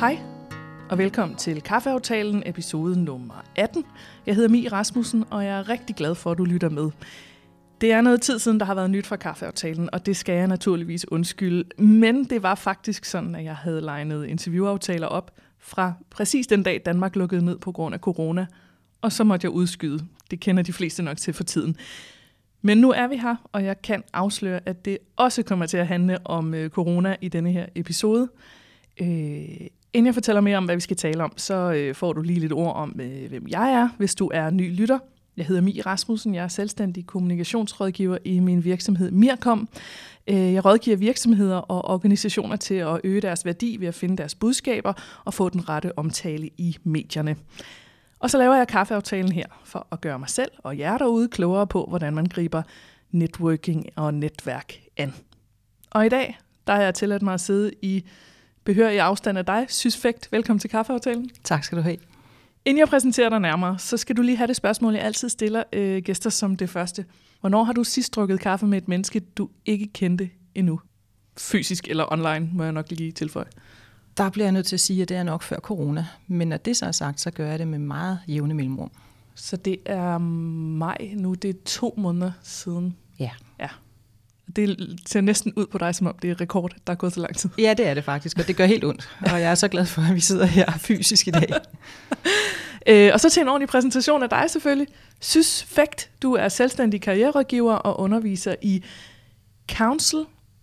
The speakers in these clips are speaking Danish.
Hej, og velkommen til Kaffeaftalen, episode nummer 18. Jeg hedder Mie Rasmussen, og jeg er rigtig glad for, at du lytter med. Det er noget tid siden, der har været nyt fra Kaffeaftalen, og det skal jeg naturligvis undskylde. Men det var faktisk sådan, at jeg havde legnet interviewaftaler op fra præcis den dag, Danmark lukkede ned på grund af corona. Og så måtte jeg udskyde. Det kender de fleste nok til for tiden. Men nu er vi her, og jeg kan afsløre, at det også kommer til at handle om øh, corona i denne her episode. Øh, inden jeg fortæller mere om, hvad vi skal tale om, så øh, får du lige lidt ord om, øh, hvem jeg er, hvis du er ny lytter. Jeg hedder Mie Rasmussen, jeg er selvstændig kommunikationsrådgiver i min virksomhed Mirkom. Øh, jeg rådgiver virksomheder og organisationer til at øge deres værdi ved at finde deres budskaber og få den rette omtale i medierne. Og så laver jeg kaffeaftalen her for at gøre mig selv og jer derude klogere på, hvordan man griber networking og netværk an. Og i dag, der har jeg tilladt mig at sidde i behørig afstand af dig. Sysfægt, velkommen til kaffeaftalen. Tak skal du have. Inden jeg præsenterer dig nærmere, så skal du lige have det spørgsmål, jeg altid stiller øh, gæster som det første. Hvornår har du sidst drukket kaffe med et menneske, du ikke kendte endnu? Fysisk eller online, må jeg nok lige tilføje. Der bliver jeg nødt til at sige, at det er nok før corona. Men når det så er sagt, så gør jeg det med meget jævne mellemrum. Så det er maj nu, det er to måneder siden. Ja. Det ser næsten ud på dig, som om det er rekord, der er gået så lang tid. Ja, det er det faktisk, og det gør helt ondt. Og jeg er så glad for, at vi sidder her fysisk i dag. Øh, og så til en ordentlig præsentation af dig selvfølgelig. Sys Fægt, du er selvstændig karriererådgiver og underviser i Council,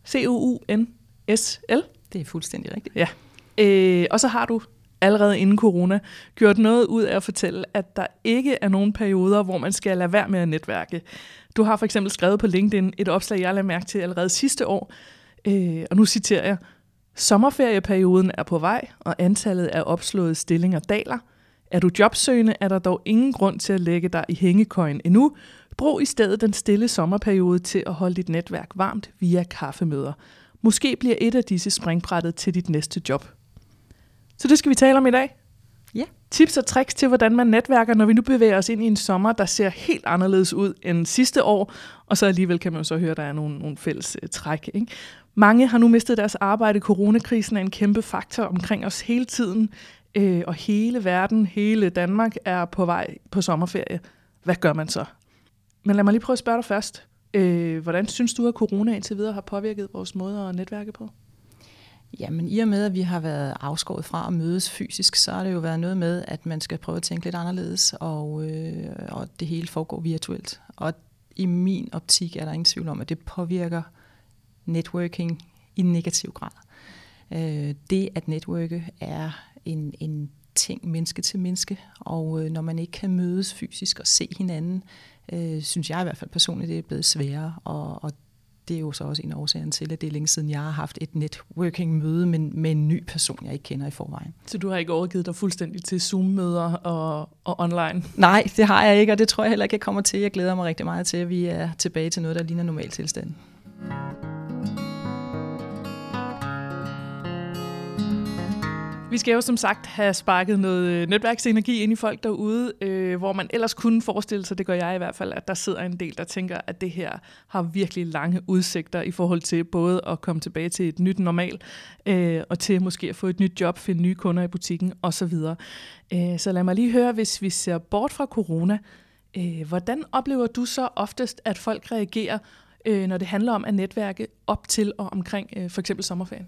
C-U-U-N-S-L. Det er fuldstændig rigtigt. Ja. Øh, og så har du allerede inden corona gjort noget ud af at fortælle, at der ikke er nogen perioder, hvor man skal lade være med at netværke. Du har for eksempel skrevet på LinkedIn et opslag, jeg lagde mærke til allerede sidste år, øh, og nu citerer jeg, Sommerferieperioden er på vej, og antallet af opslåede stillinger daler. Er du jobsøgende, er der dog ingen grund til at lægge dig i hængekøjen endnu. Brug i stedet den stille sommerperiode til at holde dit netværk varmt via kaffemøder. Måske bliver et af disse springbrættet til dit næste job. Så det skal vi tale om i dag. Tips og tricks til, hvordan man netværker, når vi nu bevæger os ind i en sommer, der ser helt anderledes ud end sidste år. Og så alligevel kan man jo så høre, at der er nogle, nogle fælles uh, træk. Ikke? Mange har nu mistet deres arbejde. Coronakrisen er en kæmpe faktor omkring os hele tiden. Øh, og hele verden, hele Danmark er på vej på sommerferie. Hvad gør man så? Men lad mig lige prøve at spørge dig først. Øh, hvordan synes du, at corona indtil videre har påvirket vores måde at netværke på? Jamen i og med, at vi har været afskåret fra at mødes fysisk, så har det jo været noget med, at man skal prøve at tænke lidt anderledes, og, øh, og det hele foregår virtuelt. Og i min optik er der ingen tvivl om, at det påvirker networking i negativ grad. Øh, det at networke er en, en ting menneske til menneske, og øh, når man ikke kan mødes fysisk og se hinanden, øh, synes jeg i hvert fald personligt, det er blevet sværere, og, og det er jo så også en af årsagerne til, at det er længe siden, jeg har haft et networking-møde med, med en ny person, jeg ikke kender i forvejen. Så du har ikke overgivet dig fuldstændig til Zoom-møder og, og online? Nej, det har jeg ikke, og det tror jeg heller ikke, jeg kommer til. Jeg glæder mig rigtig meget til, at vi er tilbage til noget, der ligner normal tilstand. Vi skal jo som sagt have sparket noget øh, netværksenergi ind i folk derude, øh, hvor man ellers kunne forestille sig, det gør jeg i hvert fald, at der sidder en del, der tænker, at det her har virkelig lange udsigter i forhold til både at komme tilbage til et nyt normal, øh, og til måske at få et nyt job, finde nye kunder i butikken osv. Øh, så lad mig lige høre, hvis vi ser bort fra corona, øh, hvordan oplever du så oftest, at folk reagerer, øh, når det handler om at netværke op til og omkring øh, for eksempel sommerferien?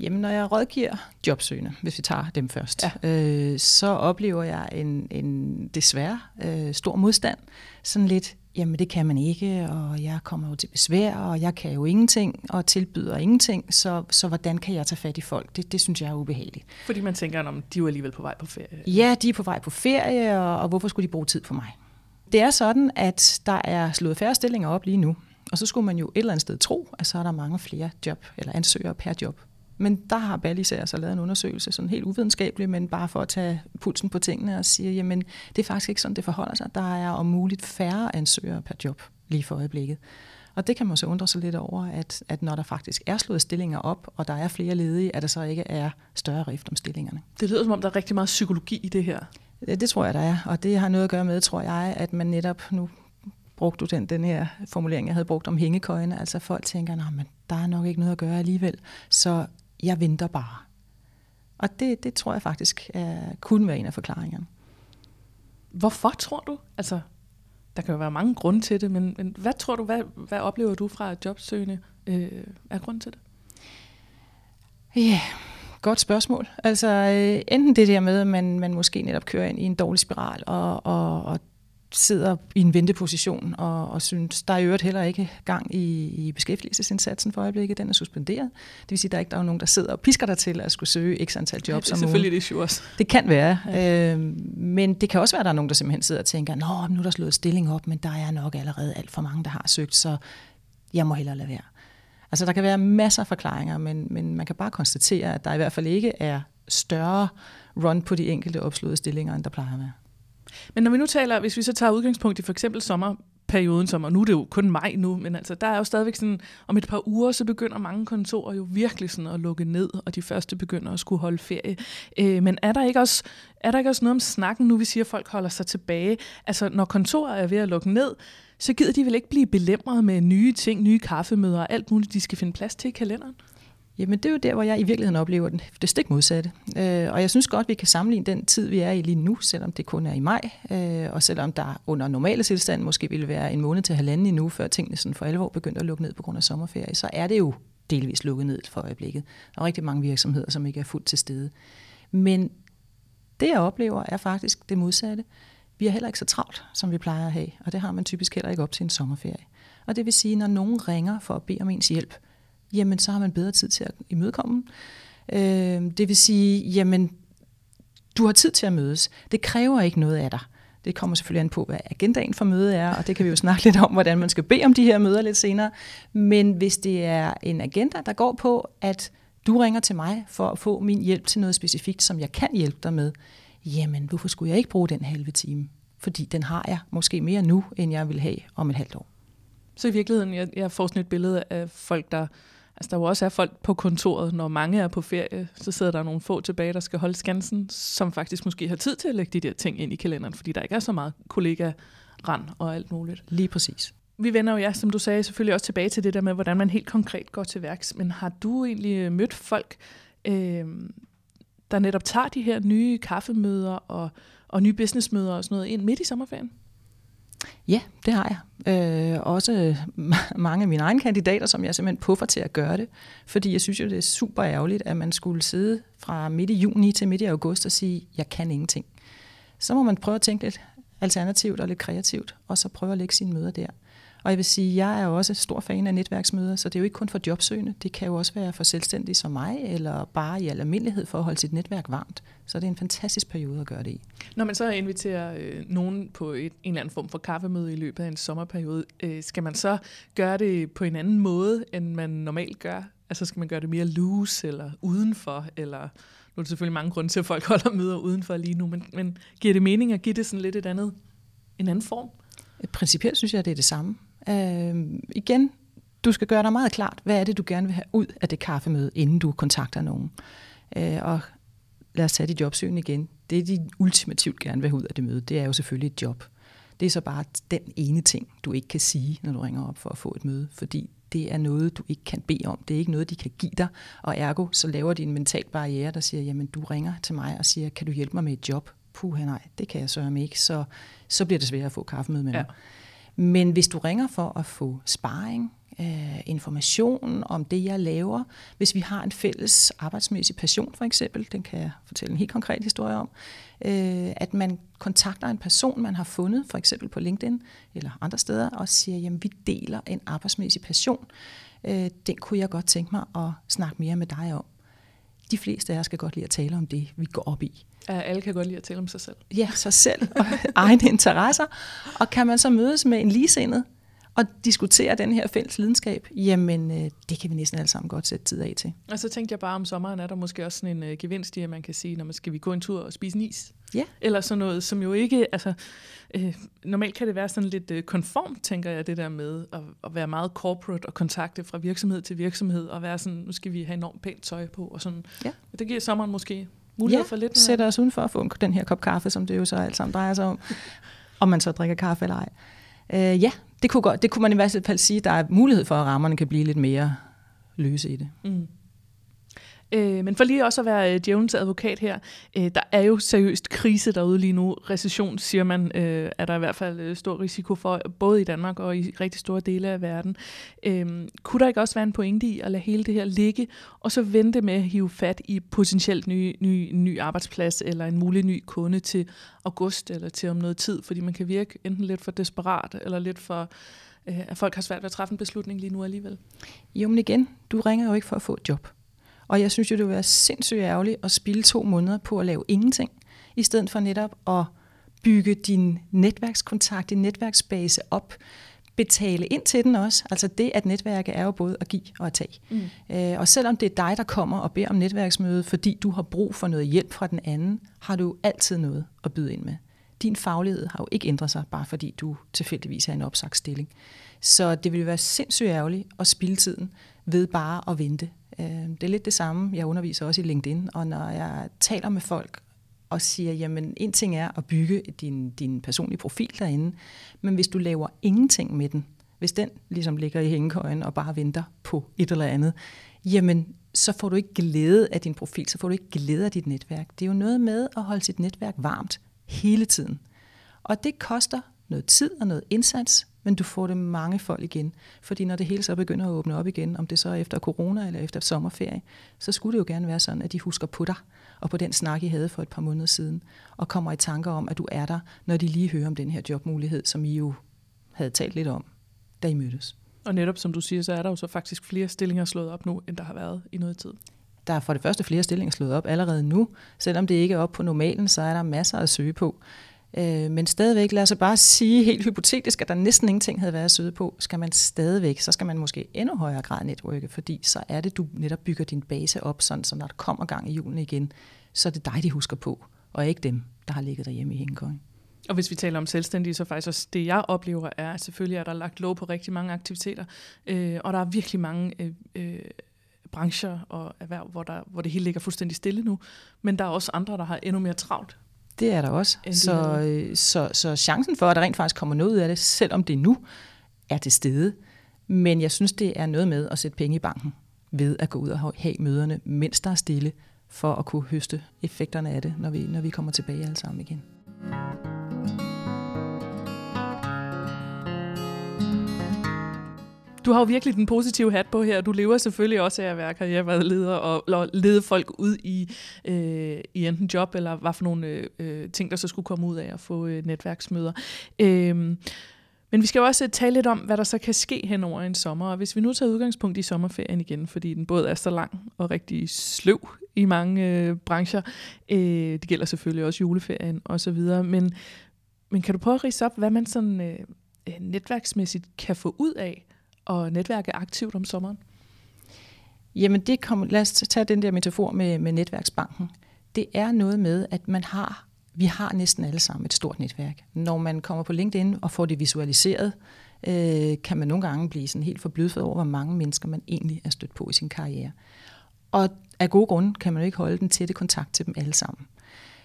Jamen, når jeg rådgiver jobsøgende, hvis vi tager dem først, ja. øh, så oplever jeg en, en desværre øh, stor modstand. Sådan lidt, jamen det kan man ikke, og jeg kommer jo til besvær, og jeg kan jo ingenting, og tilbyder ingenting, så, så hvordan kan jeg tage fat i folk? Det, det synes jeg er ubehageligt. Fordi man tænker, om de er jo alligevel på vej på ferie. Ja, de er på vej på ferie, og, og hvorfor skulle de bruge tid på mig? Det er sådan, at der er slået færre stillinger op lige nu, og så skulle man jo et eller andet sted tro, at så er der mange flere job, eller ansøgere per job. Men der har Ballis altså lavet en undersøgelse, sådan helt uvidenskabelig, men bare for at tage pulsen på tingene og sige, jamen det er faktisk ikke sådan, det forholder sig. Der er om muligt færre ansøgere per job lige for øjeblikket. Og det kan man så undre sig lidt over, at, at når der faktisk er slået stillinger op, og der er flere ledige, at der så ikke er større rift om stillingerne. Det lyder som om, der er rigtig meget psykologi i det her. Det, det tror jeg, der er, og det har noget at gøre med, tror jeg, at man netop nu brugte du den, den her formulering, jeg havde brugt om hængekøjene. Altså folk tænker, men der er nok ikke noget at gøre alligevel. Så jeg venter bare. Og det, det tror jeg faktisk er, kunne være en af forklaringerne. Hvorfor tror du? Altså, der kan jo være mange grunde til det, men, men hvad tror du, hvad, hvad oplever du fra jobsøgende øh, er grund til det? Ja, yeah, godt spørgsmål. Altså øh, enten det der med, at man, man måske netop kører ind i en dårlig spiral og, og, og sidder i en venteposition og, og synes, der er i øvrigt heller ikke gang i, i beskæftigelsesindsatsen for øjeblikket, den er suspenderet. Det vil sige, der er ikke der er nogen, der sidder og pisker dig til at skulle søge x antal jobs ja, det er selvfølgelig det issue også. Det kan være, ja. øh, men det kan også være, at der er nogen, der simpelthen sidder og tænker, nå, nu er der slået stilling op, men der er nok allerede alt for mange, der har søgt, så jeg må hellere lade være. Altså der kan være masser af forklaringer, men, men man kan bare konstatere, at der i hvert fald ikke er større run på de enkelte opslåede stillinger, end der plejer at være. Men når vi nu taler, hvis vi så tager udgangspunkt i for eksempel sommerperioden, som, og nu er det jo kun maj nu, men altså, der er jo stadigvæk sådan, om et par uger, så begynder mange kontorer jo virkelig sådan at lukke ned, og de første begynder at skulle holde ferie. Øh, men er der, ikke også, er der ikke også noget om snakken nu, vi siger, at folk holder sig tilbage? Altså, når kontorer er ved at lukke ned, så gider de vel ikke blive belemret med nye ting, nye kaffemøder og alt muligt, de skal finde plads til i kalenderen? Jamen det er jo der, hvor jeg i virkeligheden oplever den, det stik modsatte. Øh, og jeg synes godt, vi kan sammenligne den tid, vi er i lige nu, selvom det kun er i maj, øh, og selvom der under normale tilstand måske ville være en måned til halvanden endnu, før tingene sådan for alvor begyndte at lukke ned på grund af sommerferie, så er det jo delvis lukket ned for øjeblikket. Der er rigtig mange virksomheder, som ikke er fuldt til stede. Men det, jeg oplever, er faktisk det modsatte. Vi er heller ikke så travlt, som vi plejer at have, og det har man typisk heller ikke op til en sommerferie. Og det vil sige, når nogen ringer for at bede om ens hjælp, jamen så har man bedre tid til at imødekomme. Øh, det vil sige, jamen du har tid til at mødes. Det kræver ikke noget af dig. Det kommer selvfølgelig an på, hvad agendaen for mødet er, og det kan vi jo snakke lidt om, hvordan man skal bede om de her møder lidt senere. Men hvis det er en agenda, der går på, at du ringer til mig for at få min hjælp til noget specifikt, som jeg kan hjælpe dig med, jamen hvorfor skulle jeg ikke bruge den halve time? Fordi den har jeg måske mere nu, end jeg vil have om et halvt år. Så i virkeligheden, jeg, jeg får sådan et billede af folk, der Altså der jo også er folk på kontoret, når mange er på ferie, så sidder der nogle få tilbage, der skal holde skansen, som faktisk måske har tid til at lægge de der ting ind i kalenderen, fordi der ikke er så meget kollega rand og alt muligt. Lige præcis. Vi vender jo, ja, som du sagde, selvfølgelig også tilbage til det der med, hvordan man helt konkret går til værks. Men har du egentlig mødt folk, øh, der netop tager de her nye kaffemøder og, og nye businessmøder og sådan noget ind midt i sommerferien? Ja, det har jeg. Øh, også mange af mine egne kandidater, som jeg simpelthen puffer til at gøre det. Fordi jeg synes jo, det er super ærgerligt, at man skulle sidde fra midt i juni til midt i august og sige, jeg kan ingenting. Så må man prøve at tænke lidt alternativt og lidt kreativt, og så prøve at lægge sine møder der. Og jeg vil sige, jeg er jo også stor fan af netværksmøder, så det er jo ikke kun for jobsøgende. Det kan jo også være for selvstændige som mig, eller bare i almindelighed for at holde sit netværk varmt. Så det er en fantastisk periode at gøre det i. Når man så inviterer øh, nogen på et, en eller anden form for kaffemøde i løbet af en sommerperiode, øh, skal man så gøre det på en anden måde, end man normalt gør? Altså skal man gøre det mere loose, eller udenfor, eller nu er der selvfølgelig mange grunde til, at folk holder møder udenfor lige nu, men, men giver det mening at give det sådan lidt et andet, en anden form? Principielt synes jeg, at det er det samme. Øh, igen, du skal gøre dig meget klart, hvad er det, du gerne vil have ud af det kaffemøde, inden du kontakter nogen. Øh, og lad os tage dit jobsøgende igen. Det, de ultimativt gerne vil have ud af det møde, det er jo selvfølgelig et job. Det er så bare den ene ting, du ikke kan sige, når du ringer op for at få et møde, fordi det er noget, du ikke kan bede om. Det er ikke noget, de kan give dig, og ergo så laver de en mental barriere, der siger, jamen du ringer til mig og siger, kan du hjælpe mig med et job? Puh, nej, det kan jeg sørge ikke, så, så bliver det svært at få kaffemøde med ja. Men hvis du ringer for at få sparring, øh, information om det, jeg laver, hvis vi har en fælles arbejdsmæssig passion for eksempel, den kan jeg fortælle en helt konkret historie om, øh, at man kontakter en person, man har fundet, for eksempel på LinkedIn eller andre steder, og siger, jamen vi deler en arbejdsmæssig passion, øh, den kunne jeg godt tænke mig at snakke mere med dig om. De fleste af jer skal godt lide at tale om det, vi går op i. Alle kan godt lide at tale om sig selv. Ja, sig selv og egne interesser. Og kan man så mødes med en ligesindet og diskutere den her fælles lidenskab, jamen øh, det kan vi næsten alle sammen godt sætte tid af til. Og så tænkte jeg bare om sommeren, er der måske også sådan en uh, gevinst i, at man kan sige, når man skal vi gå en tur og spise en is? Ja. Eller sådan noget, som jo ikke, altså øh, normalt kan det være sådan lidt øh, konformt, tænker jeg, det der med at, at være meget corporate og kontakte fra virksomhed til virksomhed, og være sådan, nu skal vi have enormt pænt tøj på, og sådan. Ja. Det giver sommeren måske mulighed ja, for lidt. sætter os udenfor at få den her kop kaffe, som det jo så alt sammen drejer sig om, om man så drikker kaffe eller ej. Øh, ja, det kunne, godt, det kunne man i hvert fald sige, der er mulighed for, at rammerne kan blive lidt mere løse i det. Mm. Øh, men for lige også at være øh, djævelens advokat her, øh, der er jo seriøst krise derude lige nu. Recession, siger man, øh, er der i hvert fald øh, stor risiko for, både i Danmark og i rigtig store dele af verden. Øh, kunne der ikke også være en pointe i at lade hele det her ligge, og så vente med at hive fat i potentielt ny, ny, ny arbejdsplads eller en mulig ny kunde til august eller til om noget tid, fordi man kan virke enten lidt for desperat eller lidt for øh, at folk har svært ved at træffe en beslutning lige nu alligevel. Jo, men igen, du ringer jo ikke for at få et job. Og jeg synes jo, det vil være sindssygt ærgerligt at spille to måneder på at lave ingenting, i stedet for netop at bygge din netværkskontakt, din netværksbase op, betale ind til den også. Altså det at netværket er jo både at give og at tage. Mm. Øh, og selvom det er dig, der kommer og beder om netværksmøde, fordi du har brug for noget hjælp fra den anden, har du altid noget at byde ind med. Din faglighed har jo ikke ændret sig, bare fordi du tilfældigvis er en opsagt stilling. Så det vil være sindssygt ærgerligt at spille tiden ved bare at vente. Øh, det er lidt det samme. Jeg underviser også i LinkedIn, og når jeg taler med folk og siger, jamen en ting er at bygge din, din personlige profil derinde, men hvis du laver ingenting med den, hvis den ligesom ligger i hængekøjen og bare venter på et eller andet, jamen så får du ikke glæde af din profil, så får du ikke glæde af dit netværk. Det er jo noget med at holde sit netværk varmt hele tiden. Og det koster noget tid og noget indsats, men du får det mange folk igen. Fordi når det hele så begynder at åbne op igen, om det så er efter corona eller efter sommerferie, så skulle det jo gerne være sådan, at de husker på dig og på den snak, I havde for et par måneder siden, og kommer i tanker om, at du er der, når de lige hører om den her jobmulighed, som I jo havde talt lidt om, da I mødtes. Og netop som du siger, så er der jo så faktisk flere stillinger slået op nu, end der har været i noget tid. Der er for det første flere stillinger slået op allerede nu. Selvom det ikke er op på normalen, så er der masser at søge på. Øh, men stadigvæk, lad os bare sige helt hypotetisk, at der næsten ingenting havde været søde på, skal man stadigvæk, så skal man måske endnu højere grad netværke, fordi så er det, du netop bygger din base op, sådan, så når der kommer gang i julen igen, så er det dig, de husker på, og ikke dem, der har ligget derhjemme i hængekøjen. Og hvis vi taler om selvstændige, så faktisk også det, jeg oplever, er, at selvfølgelig er der lagt lov på rigtig mange aktiviteter, øh, og der er virkelig mange øh, øh, brancher og erhverv, hvor, der, hvor det hele ligger fuldstændig stille nu. Men der er også andre, der har endnu mere travlt. Det er der også. Så, øh, så, så chancen for, at der rent faktisk kommer noget ud af det, selvom det nu er til stede. Men jeg synes, det er noget med at sætte penge i banken ved at gå ud og have møderne, mens der er stille, for at kunne høste effekterne af det, når vi, når vi kommer tilbage alle sammen igen. Du har jo virkelig den positive hat på her. Du lever selvfølgelig også af at være karrierevejleder og lede folk ud i, øh, i enten job eller hvad for nogle øh, øh ting, der så skulle komme ud af at få øh, netværksmøder. Øh, men vi skal jo også øh, tale lidt om, hvad der så kan ske hen over en sommer. Og hvis vi nu tager udgangspunkt i sommerferien igen, fordi den både er så lang og rigtig sløv i mange øh, brancher. Øh, det gælder selvfølgelig også juleferien osv. Men, men kan du prøve at rise op, hvad man sådan øh, øh netværksmæssigt kan få ud af og netværke aktivt om sommeren? Jamen det kom, lad os tage den der metafor med, med netværksbanken. Det er noget med, at man har, vi har næsten alle sammen et stort netværk. Når man kommer på LinkedIn og får det visualiseret, øh, kan man nogle gange blive sådan helt forbløffet over, hvor mange mennesker man egentlig er stødt på i sin karriere. Og af gode grunde kan man jo ikke holde den tætte kontakt til dem alle sammen.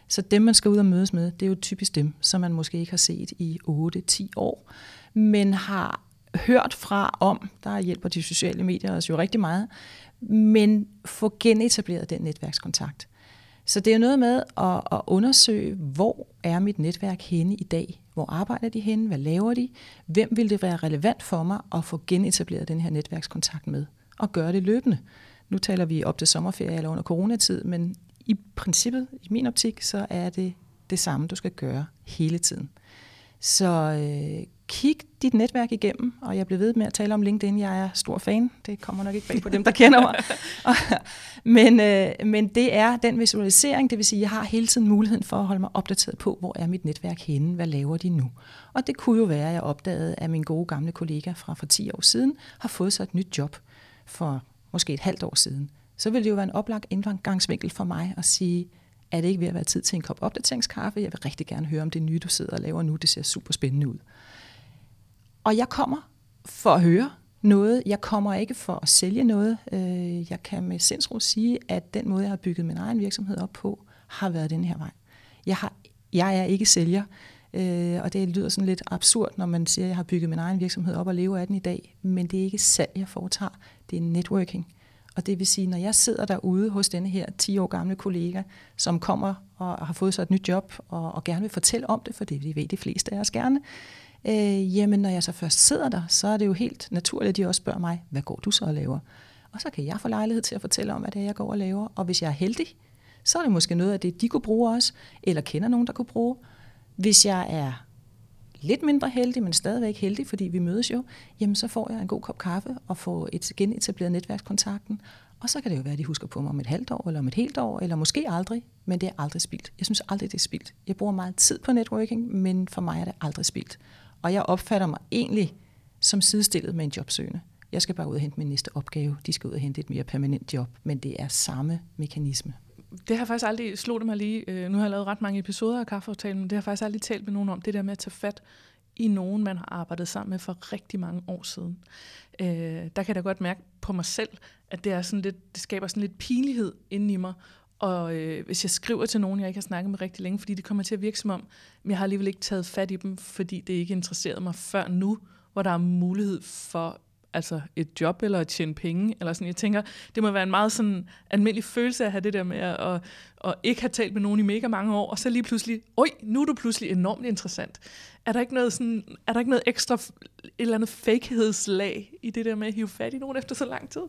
Så dem, man skal ud og mødes med, det er jo typisk dem, som man måske ikke har set i 8-10 år, men har hørt fra om, der hjælper de sociale medier os jo rigtig meget, men få genetableret den netværkskontakt. Så det er jo noget med at, at undersøge, hvor er mit netværk henne i dag? Hvor arbejder de henne? Hvad laver de? Hvem vil det være relevant for mig at få genetableret den her netværkskontakt med? Og gøre det løbende. Nu taler vi op til sommerferie eller under coronatid, men i princippet, i min optik, så er det det samme, du skal gøre hele tiden. Så øh, kig dit netværk igennem, og jeg bliver ved med at tale om LinkedIn. Jeg er stor fan. Det kommer nok ikke bag på dem, der kender mig. men, øh, men det er den visualisering, det vil sige, at jeg har hele tiden muligheden for at holde mig opdateret på, hvor er mit netværk henne, hvad laver de nu. Og det kunne jo være, at jeg opdagede, at min gode gamle kollega fra for 10 år siden har fået sig et nyt job for måske et halvt år siden. Så ville det jo være en oplagt indgangsvinkel for mig at sige, er det ikke ved at være tid til en kop opdateringskaffe? Jeg vil rigtig gerne høre om det nye, du sidder og laver nu. Det ser super spændende ud. Og jeg kommer for at høre noget. Jeg kommer ikke for at sælge noget. Øh, jeg kan med sindsro sige, at den måde, jeg har bygget min egen virksomhed op på, har været den her vej. Jeg, har, jeg er ikke sælger, øh, og det lyder sådan lidt absurd, når man siger, at jeg har bygget min egen virksomhed op og lever af den i dag. Men det er ikke salg, jeg foretager. Det er networking. Og det vil sige, når jeg sidder derude hos denne her 10 år gamle kollega, som kommer og har fået sig et nyt job og, og gerne vil fortælle om det, for det ved de fleste af os gerne, øh, jamen når jeg så først sidder der, så er det jo helt naturligt, at de også spørger mig, hvad går du så og laver? Og så kan jeg få lejlighed til at fortælle om, hvad det er, jeg går og laver. Og hvis jeg er heldig, så er det måske noget af det, de kunne bruge også, eller kender nogen, der kunne bruge. Hvis jeg er lidt mindre heldig, men stadigvæk heldig, fordi vi mødes jo, jamen så får jeg en god kop kaffe og får et genetableret netværkskontakten. Og så kan det jo være, at de husker på mig om et halvt år, eller om et helt år, eller måske aldrig, men det er aldrig spildt. Jeg synes aldrig, det er spildt. Jeg bruger meget tid på networking, men for mig er det aldrig spildt. Og jeg opfatter mig egentlig som sidestillet med en jobsøgende. Jeg skal bare ud og hente min næste opgave. De skal ud og hente et mere permanent job, men det er samme mekanisme det har jeg faktisk aldrig slået mig lige. Øh, nu har jeg lavet ret mange episoder af kaffeaftalen, men det har jeg faktisk aldrig talt med nogen om. Det der med at tage fat i nogen, man har arbejdet sammen med for rigtig mange år siden. Øh, der kan jeg da godt mærke på mig selv, at det, er sådan lidt, det skaber sådan lidt pinlighed inden i mig. Og øh, hvis jeg skriver til nogen, jeg ikke har snakket med rigtig længe, fordi det kommer til at virke som om, jeg har alligevel ikke taget fat i dem, fordi det ikke interesserede mig før nu, hvor der er mulighed for altså et job eller at tjene penge. Eller sådan. Jeg tænker, det må være en meget sådan almindelig følelse at have det der med at, at, at ikke have talt med nogen i mega mange år, og så lige pludselig, oj, nu er du pludselig enormt interessant. Er der ikke noget, sådan, er der ikke noget ekstra, et eller andet fakehedslag i det der med at hive fat i nogen efter så lang tid?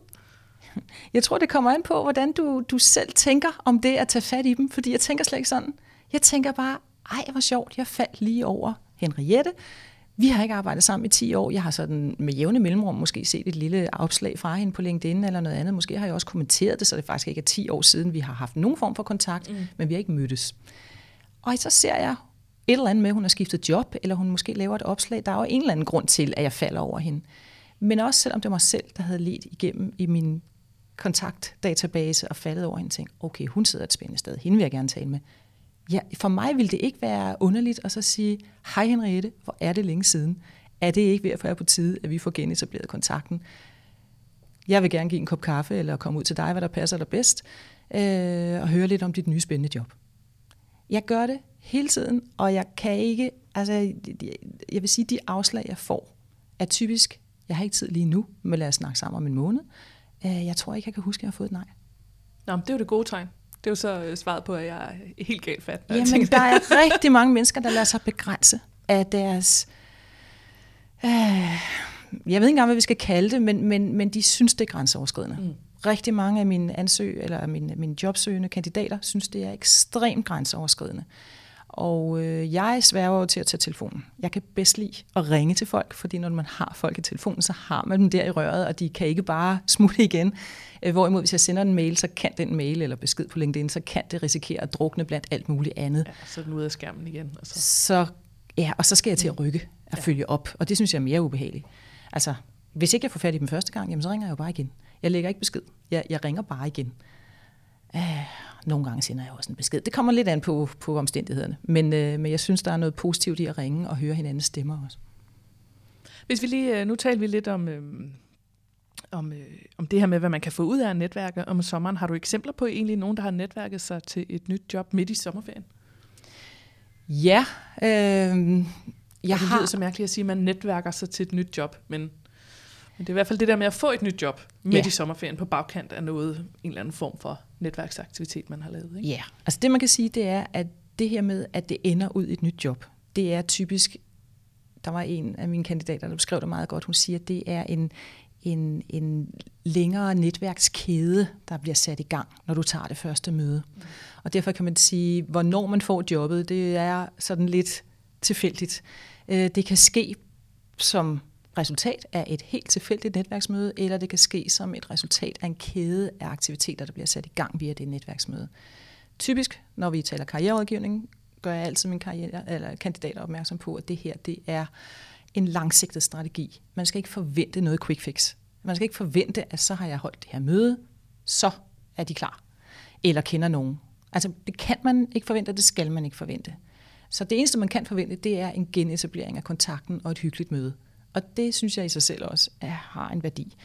Jeg tror, det kommer an på, hvordan du, du selv tænker om det at tage fat i dem, fordi jeg tænker slet ikke sådan. Jeg tænker bare, ej, hvor sjovt, jeg faldt lige over Henriette, vi har ikke arbejdet sammen i 10 år. Jeg har sådan med jævne mellemrum måske set et lille opslag fra hende på LinkedIn eller noget andet. Måske har jeg også kommenteret det, så det faktisk ikke er 10 år siden, vi har haft nogen form for kontakt, mm. men vi har ikke mødtes. Og så ser jeg et eller andet med, at hun har skiftet job, eller hun måske laver et opslag. Der er jo en eller anden grund til, at jeg falder over hende. Men også selvom det var mig selv, der havde let igennem i min kontaktdatabase og faldet over hende og tænkte, okay, hun sidder et spændende sted, hende vil jeg gerne tale med. Ja, for mig ville det ikke være underligt at så sige, hej Henriette, hvor er det længe siden? Er det ikke ved at være på tide, at vi får genetableret kontakten? Jeg vil gerne give en kop kaffe, eller komme ud til dig, hvad der passer dig bedst, øh, og høre lidt om dit nye spændende job. Jeg gør det hele tiden, og jeg kan ikke, altså jeg vil sige, de afslag, jeg får, er typisk, jeg har ikke tid lige nu, men lad os snakke sammen om en måned. Øh, jeg tror ikke, jeg kan huske, at jeg har fået et nej. Nå, det er jo det gode tegn. Det er jo så øh, svaret på, at jeg er helt galt fat. Jamen, tænker, der er rigtig mange mennesker, der lader sig begrænse af deres... Øh, jeg ved ikke engang, hvad vi skal kalde det, men, men, men de synes, det er grænseoverskridende. Mm. Rigtig mange af mine ansøg eller mine, mine jobsøgende kandidater synes, det er ekstremt grænseoverskridende. Og øh, jeg sværger jo til at tage telefonen. Jeg kan bedst lide at ringe til folk, fordi når man har folk i telefonen, så har man dem der i røret, og de kan ikke bare smutte igen. Øh, hvorimod hvis jeg sender en mail, så kan den mail eller besked på LinkedIn, så kan det risikere at drukne blandt alt muligt andet. Ja, så er den ude af skærmen igen. Altså. Så, ja, og så skal jeg til at rykke og ja. følge op, og det synes jeg er mere ubehageligt. Altså, hvis ikke jeg får fat i dem første gang, jamen, så ringer jeg jo bare igen. Jeg lægger ikke besked. Jeg, jeg ringer bare igen. Uh, nogle gange sender jeg også en besked. Det kommer lidt an på, på omstændighederne. Men, øh, men jeg synes, der er noget positivt i at ringe og høre hinandens stemmer også. Hvis vi lige, øh, nu taler vi lidt om, øh, om, øh, om det her med, hvad man kan få ud af netværket om sommeren. Har du eksempler på egentlig nogen, der har netværket sig til et nyt job midt i sommerferien? Ja. Øh, jeg det har... lyder så mærkeligt at sige, at man netværker sig til et nyt job, men, men det er i hvert fald det der med at få et nyt job midt ja. i sommerferien på bagkant af noget, en eller anden form for netværksaktivitet, man har lavet. Ikke? Ja, altså det man kan sige, det er, at det her med, at det ender ud i et nyt job, det er typisk, der var en af mine kandidater, der beskrev det meget godt, hun siger, at det er en, en, en længere netværkskæde, der bliver sat i gang, når du tager det første møde. Mm. Og derfor kan man sige, hvornår man får jobbet, det er sådan lidt tilfældigt. Øh, det kan ske som resultat af et helt tilfældigt netværksmøde, eller det kan ske som et resultat af en kæde af aktiviteter, der bliver sat i gang via det netværksmøde. Typisk, når vi taler karriererådgivning, gør jeg altid min karriere, eller kandidater opmærksom på, at det her det er en langsigtet strategi. Man skal ikke forvente noget quick fix. Man skal ikke forvente, at så har jeg holdt det her møde, så er de klar. Eller kender nogen. Altså, det kan man ikke forvente, det skal man ikke forvente. Så det eneste, man kan forvente, det er en genetablering af kontakten og et hyggeligt møde. Og det synes jeg i sig selv også er, har en værdi.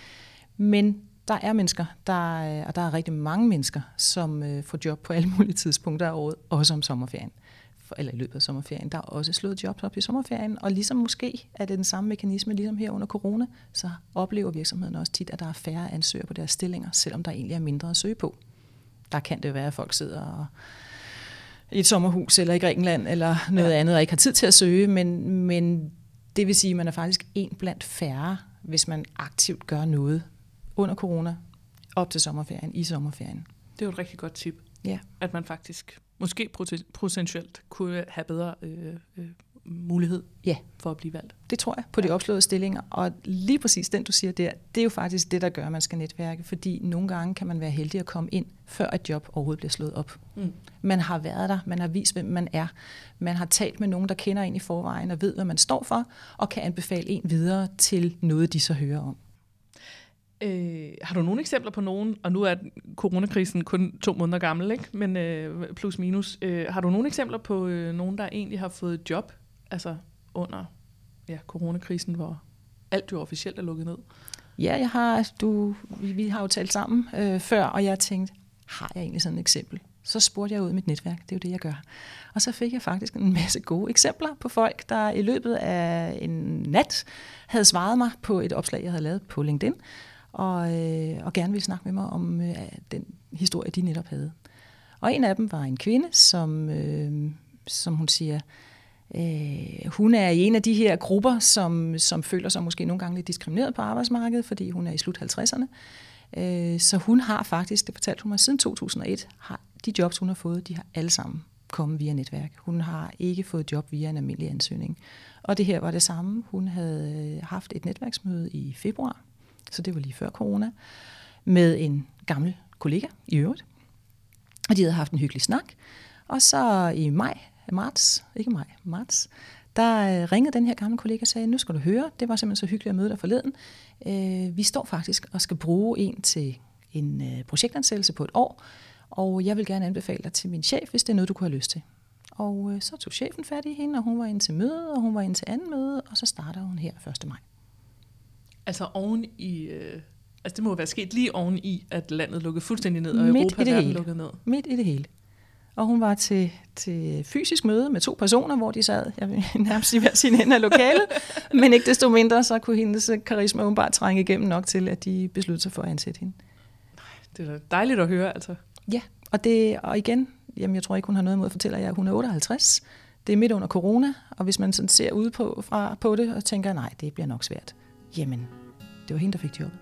Men der er mennesker, der, og der er rigtig mange mennesker, som øh, får job på alle mulige tidspunkter af året, også om sommerferien. eller i løbet af sommerferien. Der er også slået jobs op i sommerferien, og ligesom måske er det den samme mekanisme, ligesom her under corona, så oplever virksomheden også tit, at der er færre ansøgere på deres stillinger, selvom der egentlig er mindre at søge på. Der kan det være, at folk sidder og i et sommerhus eller i Grækenland eller noget ja. andet, og ikke har tid til at søge, men, men det vil sige, at man er faktisk en blandt færre, hvis man aktivt gør noget under corona, op til sommerferien, i sommerferien. Det er jo et rigtig godt tip. Ja. At man faktisk måske potentielt kunne have bedre øh, øh, mulighed ja. for at blive valgt. Det tror jeg, på de opslåede stillinger. Og lige præcis den, du siger der, det er jo faktisk det, der gør, at man skal netværke. Fordi nogle gange kan man være heldig at komme ind, før et job overhovedet bliver slået op. Mm. Man har været der, man har vist, hvem man er. Man har talt med nogen, der kender en i forvejen og ved, hvad man står for, og kan anbefale en videre til noget, de så hører om. Øh, har du nogle eksempler på nogen, og nu er coronakrisen kun to måneder gammel, ikke? men øh, plus minus. Øh, har du nogle eksempler på øh, nogen, der egentlig har fået job altså under ja, coronakrisen, hvor alt jo officielt er lukket ned? Ja, jeg har, altså, du, vi, vi har jo talt sammen øh, før, og jeg tænkte, har jeg egentlig sådan et eksempel? Så spurgte jeg ud i mit netværk, det er jo det, jeg gør. Og så fik jeg faktisk en masse gode eksempler på folk, der i løbet af en nat havde svaret mig på et opslag, jeg havde lavet på LinkedIn, og, øh, og gerne ville snakke med mig om øh, den historie, de netop havde. Og en af dem var en kvinde, som, øh, som hun siger, øh, hun er i en af de her grupper, som, som føler sig måske nogle gange lidt diskrimineret på arbejdsmarkedet, fordi hun er i slut 50'erne. Øh, så hun har faktisk, det fortalte hun mig, siden 2001, har de jobs, hun har fået, de har alle sammen kommet via netværk. Hun har ikke fået job via en almindelig ansøgning. Og det her var det samme. Hun havde øh, haft et netværksmøde i februar så det var lige før corona, med en gammel kollega i øvrigt. Og de havde haft en hyggelig snak. Og så i maj, marts, ikke maj, marts, der øh, ringede den her gamle kollega og sagde, nu skal du høre, det var simpelthen så hyggeligt at møde dig forleden. Øh, vi står faktisk og skal bruge en til en øh, projektansættelse på et år, og jeg vil gerne anbefale dig til min chef, hvis det er noget, du kunne have lyst til. Og så tog chefen fat i hende, og hun var ind til møde, og hun var ind til anden møde, og så starter hun her 1. maj. Altså oven i... Øh, altså det må være sket lige oven i, at landet lukkede fuldstændig ned, og Midt Europa i det hele. lukkede ned. Midt i det hele. Og hun var til, til fysisk møde med to personer, hvor de sad, jeg vil nærmest sige hver sin ende af lokalet, men ikke desto mindre, så kunne hendes karisma bare trænge igennem nok til, at de besluttede sig for at ansætte hende. Det er dejligt at høre, altså. Ja, og, det, og igen, jamen jeg tror ikke, hun har noget imod at fortælle jer, at hun er 58. Det er midt under corona, og hvis man sådan ser ud på, fra, på det og tænker, nej, det bliver nok svært, jamen det var hende, der fik jobbet.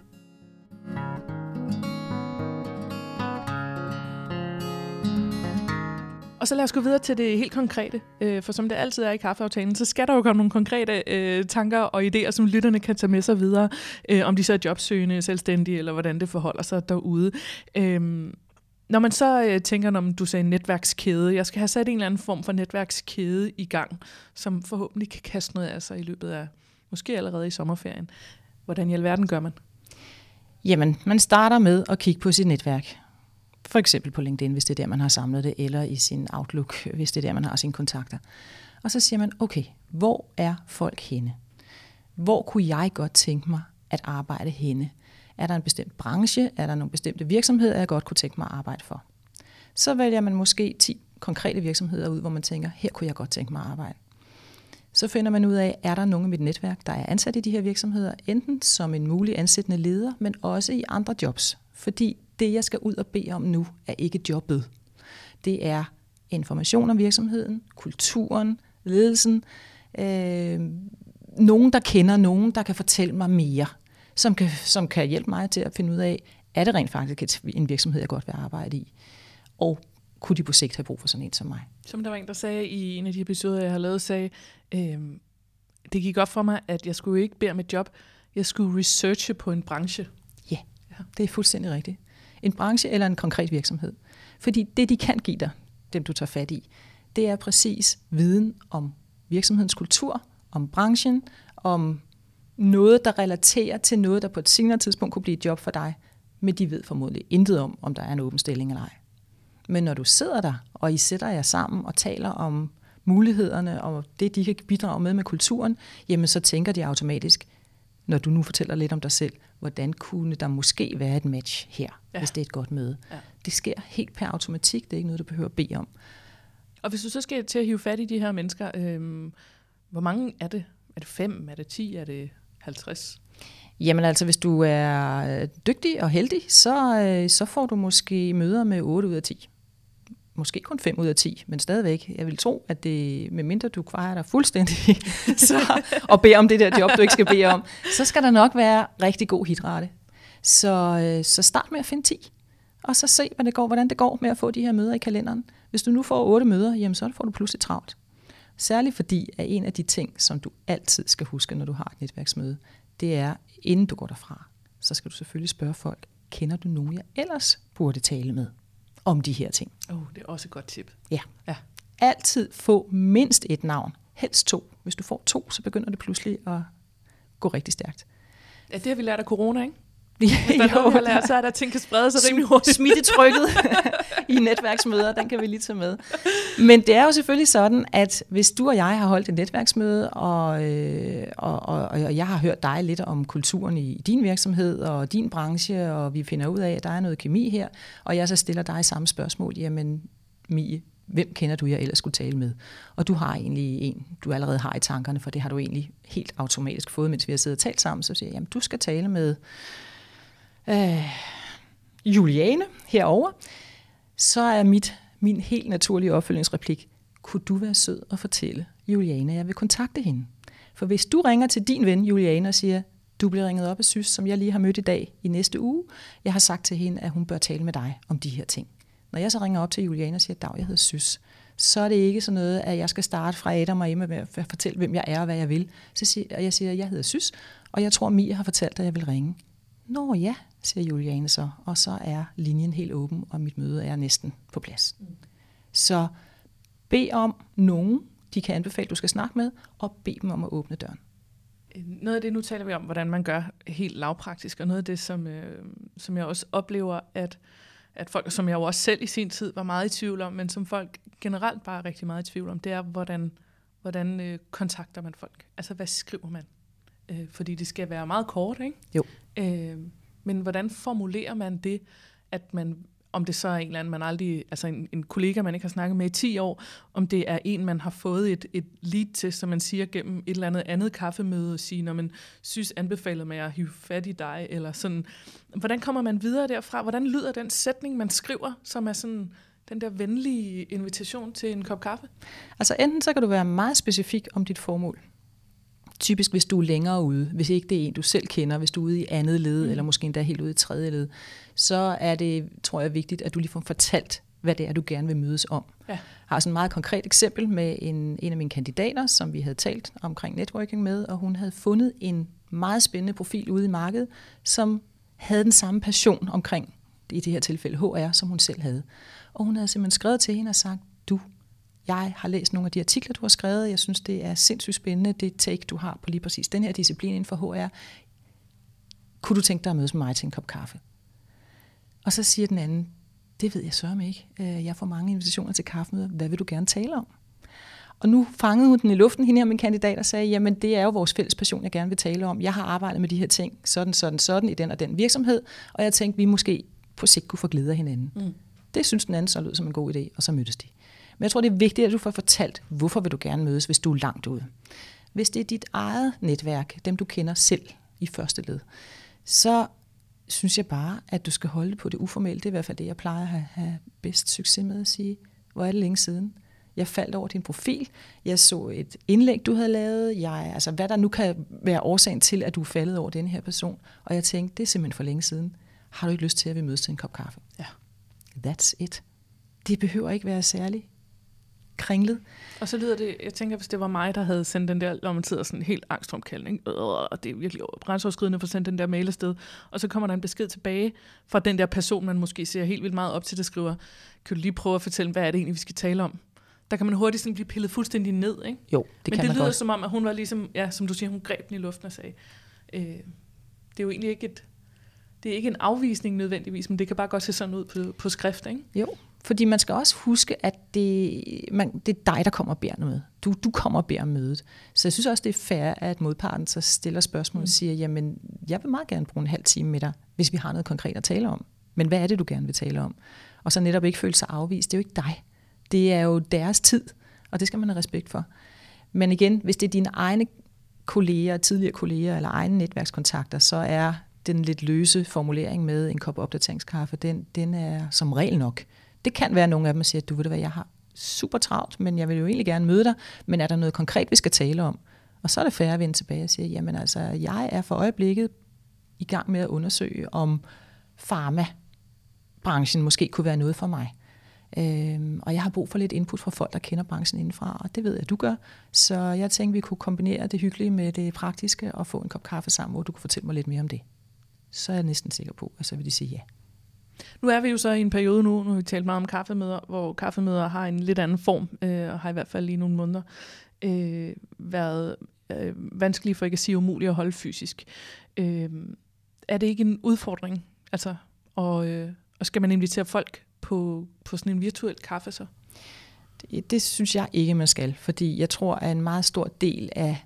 Og så lad os gå videre til det helt konkrete. Øh, for som det altid er i kaffeaftalen, så skal der jo komme nogle konkrete øh, tanker og idéer, som lytterne kan tage med sig videre, øh, om de så er jobsøgende, selvstændige, eller hvordan det forholder sig derude. Øh, når man så øh, tænker, når du sagde netværkskæde, jeg skal have sat en eller anden form for netværkskæde i gang, som forhåbentlig kan kaste noget af sig i løbet af, måske allerede i sommerferien. Hvordan i alverden gør man? Jamen, man starter med at kigge på sit netværk. For eksempel på LinkedIn, hvis det er der, man har samlet det, eller i sin Outlook, hvis det er der, man har sine kontakter. Og så siger man, okay, hvor er folk henne? Hvor kunne jeg godt tænke mig at arbejde henne? Er der en bestemt branche? Er der nogle bestemte virksomheder, jeg godt kunne tænke mig at arbejde for? Så vælger man måske 10 konkrete virksomheder ud, hvor man tænker, her kunne jeg godt tænke mig at arbejde så finder man ud af, er der nogen i mit netværk, der er ansat i de her virksomheder, enten som en mulig ansættende leder, men også i andre jobs. Fordi det, jeg skal ud og bede om nu, er ikke jobbet. Det er information om virksomheden, kulturen, ledelsen, øh, nogen, der kender nogen, der kan fortælle mig mere, som kan, som kan hjælpe mig til at finde ud af, er det rent faktisk en virksomhed, jeg godt vil arbejde i? Og kunne de på sigt have brug for sådan en som mig? Som der var en, der sagde i en af de episoder, jeg har lavet, sagde, øh, det gik op for mig, at jeg skulle ikke bede om et job, jeg skulle researche på en branche. Ja, ja, det er fuldstændig rigtigt. En branche eller en konkret virksomhed. Fordi det, de kan give dig, dem du tager fat i, det er præcis viden om virksomhedens kultur, om branchen, om noget, der relaterer til noget, der på et senere tidspunkt kunne blive et job for dig, men de ved formodentlig intet om, om der er en åben stilling eller ej. Men når du sidder der, og I sætter jer sammen og taler om mulighederne og det, de kan bidrage med med kulturen, jamen så tænker de automatisk, når du nu fortæller lidt om dig selv, hvordan kunne der måske være et match her, ja. hvis det er et godt møde. Ja. Det sker helt per automatik, det er ikke noget, du behøver at bede om. Og hvis du så skal til at hive fat i de her mennesker, øh, hvor mange er det? Er det fem? Er det 10? Er det 50? Jamen altså, hvis du er dygtig og heldig, så, øh, så får du måske møder med 8 ud af 10. Måske kun 5 ud af 10, men stadigvæk. Jeg vil tro, at det, medmindre du kvarer dig fuldstændig så, og beder om det der job, du ikke skal bede om, så skal der nok være rigtig god hidrate. Så, øh, så start med at finde 10, og så se, hvad det går, hvordan det går med at få de her møder i kalenderen. Hvis du nu får 8 møder, jamen så får du pludselig travlt. Særligt fordi, at en af de ting, som du altid skal huske, når du har et netværksmøde, det er, inden du går derfra, så skal du selvfølgelig spørge folk, kender du nogen, jeg ellers burde tale med om de her ting? Oh, det er også et godt tip. Ja. ja. Altid få mindst et navn, helst to. Hvis du får to, så begynder det pludselig at gå rigtig stærkt. Ja, det har vi lært af corona, ikke? Har lært, så er der ting, kan sprede sig rimelig hurtigt. Smittetrykket i netværksmøder, den kan vi lige tage med. Men det er jo selvfølgelig sådan, at hvis du og jeg har holdt et netværksmøde, og, øh, og, og, og jeg har hørt dig lidt om kulturen i din virksomhed og din branche, og vi finder ud af, at der er noget kemi her, og jeg så stiller dig samme spørgsmål, jamen Mie, hvem kender du, jeg ellers skulle tale med? Og du har egentlig en, du allerede har i tankerne, for det har du egentlig helt automatisk fået, mens vi har siddet og talt sammen, så siger jeg, jamen du skal tale med øh, Juliane herover, så er mit, min helt naturlige opfølgningsreplik, kunne du være sød og fortælle Juliane, at jeg vil kontakte hende? For hvis du ringer til din ven Juliane og siger, du bliver ringet op af Sys, som jeg lige har mødt i dag i næste uge, jeg har sagt til hende, at hun bør tale med dig om de her ting. Når jeg så ringer op til Juliane og siger, dag, jeg hedder Sys, så er det ikke sådan noget, at jeg skal starte fra Adam og Emma med at fortælle, hvem jeg er og hvad jeg vil. Så siger, jeg siger, at jeg hedder Sys, og jeg tror, Mia har fortalt, at jeg vil ringe. Nå ja, siger Juliane så, og så er linjen helt åben, og mit møde er næsten på plads. Mm. Så bed om nogen, de kan anbefale, du skal snakke med, og bed dem om at åbne døren. Noget af det, nu taler vi om, hvordan man gør helt lavpraktisk, og noget af det, som, øh, som jeg også oplever, at, at folk, som jeg jo også selv i sin tid var meget i tvivl om, men som folk generelt bare er rigtig meget i tvivl om, det er, hvordan, hvordan øh, kontakter man folk? Altså, hvad skriver man? Øh, fordi det skal være meget kort, ikke? Jo. Øh, men hvordan formulerer man det, at man om det så er en eller anden, man aldrig, altså en, en kollega, man ikke har snakket med i 10 år, om det er en, man har fået et, et lead til, som man siger gennem et eller andet andet kaffemøde, og sige, når man synes, anbefaler mig at hive fat i dig, eller sådan. Hvordan kommer man videre derfra? Hvordan lyder den sætning, man skriver, som er sådan den der venlige invitation til en kop kaffe? Altså enten så kan du være meget specifik om dit formål typisk hvis du er længere ude, hvis ikke det er en, du selv kender, hvis du er ude i andet led, mm. eller måske endda helt ude i tredje led, så er det, tror jeg, vigtigt, at du lige får fortalt, hvad det er, du gerne vil mødes om. Ja. Jeg har sådan et meget konkret eksempel med en, en af mine kandidater, som vi havde talt omkring networking med, og hun havde fundet en meget spændende profil ude i markedet, som havde den samme passion omkring, i det her tilfælde HR, som hun selv havde. Og hun havde simpelthen skrevet til hende og sagt, jeg har læst nogle af de artikler, du har skrevet. Jeg synes, det er sindssygt spændende, det take, du har på lige præcis den her disciplin inden for HR. Kunne du tænke dig at mødes med mig til en kop kaffe? Og så siger den anden, det ved jeg sørme ikke. Øh, jeg får mange invitationer til kaffemøder. Hvad vil du gerne tale om? Og nu fangede hun den i luften, hende her min kandidat, og sagde, jamen det er jo vores fælles passion, jeg gerne vil tale om. Jeg har arbejdet med de her ting, sådan, sådan, sådan, i den og den virksomhed, og jeg tænkte, vi måske på sigt kunne få glæde af hinanden. Mm. Det synes den anden så lød som en god idé, og så mødtes de. Men jeg tror, det er vigtigt, at du får fortalt, hvorfor vil du gerne mødes, hvis du er langt ude. Hvis det er dit eget netværk, dem du kender selv i første led, så synes jeg bare, at du skal holde på det uformelle. Det er i hvert fald det, jeg plejer at have, bedst succes med at sige. Hvor er det længe siden? Jeg faldt over din profil. Jeg så et indlæg, du havde lavet. Jeg, altså, hvad der nu kan være årsagen til, at du er faldet over den her person. Og jeg tænkte, det er simpelthen for længe siden. Har du ikke lyst til, at vi mødes til en kop kaffe? Ja. That's it. Det behøver ikke være særligt kringlet. Og så lyder det, jeg tænker, hvis det var mig, der havde sendt den der, når man sidder sådan helt angstromkaldning, og det er virkelig brændsårskridende for at sende den der mail afsted, og så kommer der en besked tilbage fra den der person, man måske ser helt vildt meget op til, der skriver, kan du lige prøve at fortælle, hvad er det egentlig, vi skal tale om? Der kan man hurtigt sådan blive pillet fuldstændig ned, ikke? Jo, det Men kan det man lyder godt. som om, at hun var ligesom, ja, som du siger, hun greb den i luften og sagde, øh, det er jo egentlig ikke et, det er ikke en afvisning nødvendigvis, men det kan bare godt se sådan ud på, på skrift, ikke? Jo, fordi man skal også huske, at det, man, det er dig, der kommer og beder noget. Du, du kommer og om mødet. Så jeg synes også, det er fair, at modparten så stiller spørgsmål og siger, jamen, jeg vil meget gerne bruge en halv time med dig, hvis vi har noget konkret at tale om. Men hvad er det, du gerne vil tale om? Og så netop ikke føle sig afvist. Det er jo ikke dig. det er jo deres tid, og det skal man have respekt for. Men igen, hvis det er dine egne kolleger, tidligere kolleger eller egne netværkskontakter, så er den lidt løse formulering med en kop opdateringskaffe, den, den er som regel nok. Det kan være, at nogle af dem siger, at du ved det, hvad, jeg har super travlt, men jeg vil jo egentlig gerne møde dig, men er der noget konkret, vi skal tale om? Og så er det færre at vende tilbage og sige, jamen altså, jeg er for øjeblikket i gang med at undersøge, om pharma-branchen måske kunne være noget for mig. Øhm, og jeg har brug for lidt input fra folk, der kender branchen indenfra, og det ved jeg, at du gør. Så jeg tænkte, vi kunne kombinere det hyggelige med det praktiske og få en kop kaffe sammen, hvor du kunne fortælle mig lidt mere om det. Så er jeg næsten sikker på, at så vil de sige ja. Nu er vi jo så i en periode nu, nu har vi talt meget om kaffemøder, hvor kaffemøder har en lidt anden form, øh, og har i hvert fald lige nogle måneder øh, været øh, vanskelige for ikke at sige umuligt at holde fysisk. Øh, er det ikke en udfordring? Altså, og, øh, og skal man invitere folk på, på sådan en virtuel kaffe så? Det, det synes jeg ikke, man skal, fordi jeg tror, at en meget stor del af